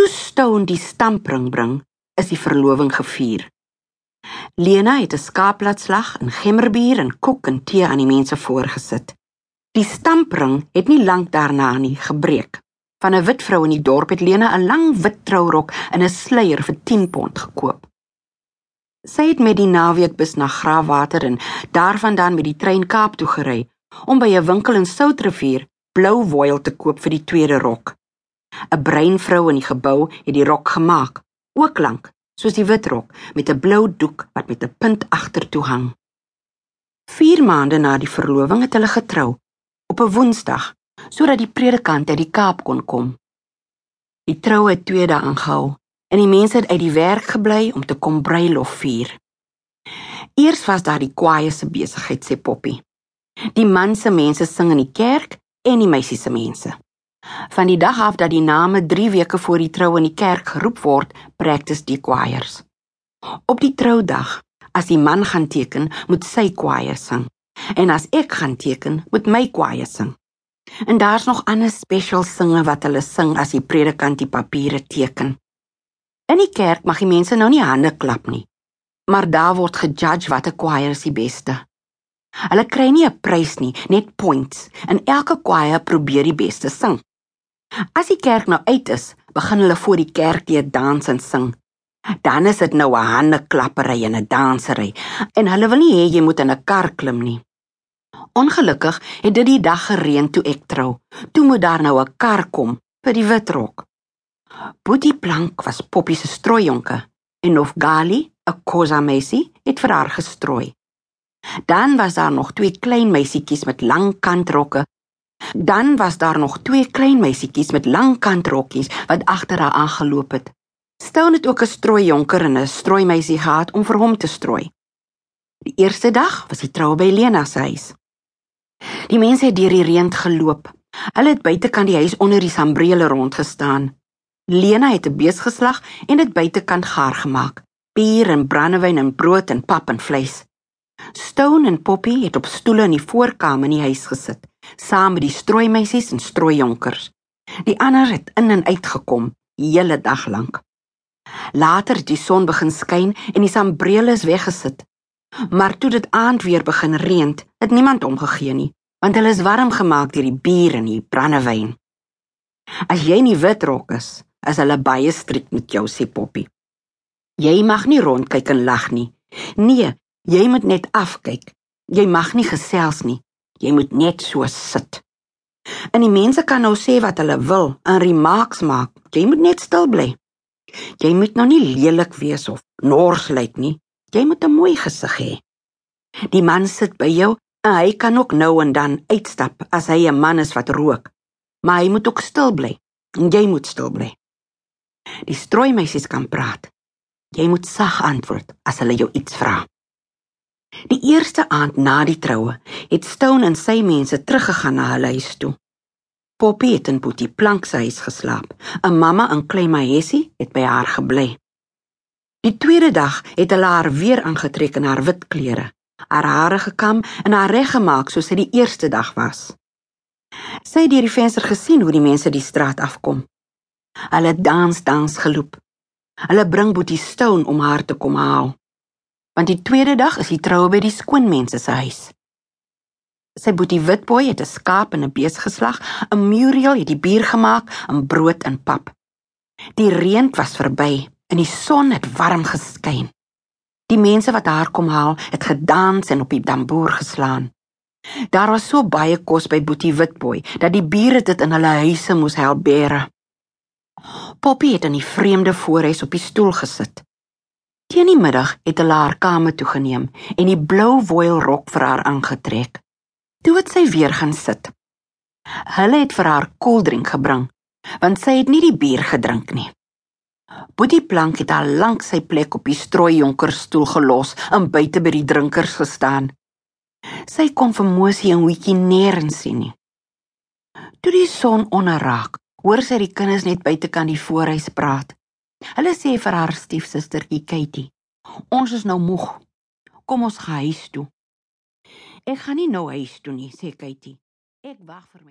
Toe Stone die stampring bring, is die verloving gevier. Lena het 'n skaaplaatslag en gemmerbier en koek en tee aan die mense voorgesit. Die stampring het nie lank daarna nie gebreek. Van 'n wit vrou in die dorp het Lena 'n lang wit trourok en 'n sluier vir 10 pond gekoop. Sy het met die naweekbus na Graafwater en daarvandaan met die trein Kaap toe gery om by 'n winkel in Soutrivier blou voile te koop vir die tweede rok. 'n Bruin vrou in die gebou het die rok gemaak, ook lank soos die wit rok met 'n blou doek wat met 'n punt agtertoe hang. 4 maande na die verloving het hulle getrou op 'n Woensdag sodat die predikant uit die Kaap kon kom. Die troue het twee dae aangehou en die mense het uit die werk gebly om te kom bruilof vier. Eers was daar die kwaaie se besigheid sê Poppy. Die man se mense sing in die kerk en die meisie se mense. Van die dag af dat die name 3 weke voor die trou in die kerk geroep word, practice die choirs. Op die troudag, as die man gaan teken, moet sy choir sing. En as ek gaan teken, moet my choir sing. En daar's nog ander special singe wat hulle sing as die predikant die papiere teken. In die kerk mag die mense nou nie hande klap nie. Maar daar word gejudge watter choir is die beste. Hulle kry nie 'n prys nie, net points. En elke choir probeer die beste sing. As die kerk nou uit is, begin hulle voor die kerk die dans en sing. Dan is dit nou 'n hande klappery en 'n dansery en hulle wil nie hê jy moet in 'n kar klim nie. Ongelukkig het dit die dag gereën toe ek trou. Toe moet daar nou 'n kar kom vir die wit rok. Boetie Plank was Poppy se strooijonke en of Gali, 'n Khoza meisie, het vir haar gestrooi. Dan was daar nog twee klein meisietjies met lang kantrokke. Dan was daar nog twee klein meisietjies met lang kantrokkies wat agter haar aangeloop het. Stel net ook 'n strooijonker en 'n strooimeisie gehad om vir hom te strooi. Die eerste dag was die troue by Lena se huis. Die mense het deur die reën geloop. Hulle het buitekant die huis onder die sambrele rondgestaan. Lena het 'n bees geslag en dit buitekant gaar gemaak. Bier en brandewyn en brood en pap en vleis. Stone en Poppy het op stoele in die voorkamer in die huis gesit, saam met die strooimeisies en strooijonkers. Die ander het in en uit gekom, die hele dag lank. Later het die son begin skyn en die sambrele is weggesit. Maar toe dit aand weer begin reën, het niemand omgegee nie, want hulle is warm gemaak deur die bier en die brandewyn. As jy nie wit rok is, is hulle baie strik met jou, sê Poppy. Jy mag nie rondkyk en lag nie. Nee, jy moet net afkyk. Jy mag nie gesels nie. Jy moet net so sit. En die mense kan nou sê wat hulle wil en remarks maak. Jy moet net stil bly. Jy moet nou nie lelik wees of nors lyk nie. Jy moet 'n mooi gesig hê. Die man sit by jou en hy kan ook nou en dan uitstap as hy 'n man is wat rook. Maar hy moet ook stil bly. Jy moet stil bly. Die strooimeisies kan praat. Jy moet sag antwoord as hulle jou iets vra. Die eerste aand na die troue het Stone en sy mense teruggegaan na hulle huis toe. Poppy het in Boetie Plank se huis geslaap. 'n Mamma in Klein Mahesie het by haar gebly. Die tweede dag het hulle haar weer aangetrek in haar wit klere, haar hare gekam en haar reggemaak soos dit die eerste dag was. Sy het deur die venster gesien hoe die mense die straat afkom. Hulle dans dans geloop. Hulle bring Boetie Stone om haar te kom haal. Want die tweede dag is die troue by die skoonmense se huis. Sy Boetie Witboy het 'n skaap en 'n bees geslag, 'n Muriel het die bier gemaak en brood en pap. Die reën was verby en die son het warm geskyn. Die mense wat haar kom haal, het gedans en op die tamboer geslaan. Daar was so baie kos by Boetie Witboy dat die bure dit in hulle huise moes help bære. Poppy het in die vreemde voorhuis op die stoel gesit. Teen die middag het hulle haar kamer toe geneem en die blou voile rok vir haar aangetrek. Toe het sy weer gaan sit. Hulle het vir haar koeldrink gebring, want sy het nie die bier gedrink nie. Boetie Plank het al lank sy plek op die strooijonkerstoel gelos en buite by die drinkers gestaan. Sy kon vir Mosie en Witjie nêrens sien nie. Toe die son onderraak, hoor sy die kinders net buitekant die voorhuis praat. Hulle sê vir haar stiefsustertjie Katie: "Ons is nou moeg. Kom ons gaan huis toe." "Ek gaan nie nou huis toe nie," sê Katie. "Ek wag vir my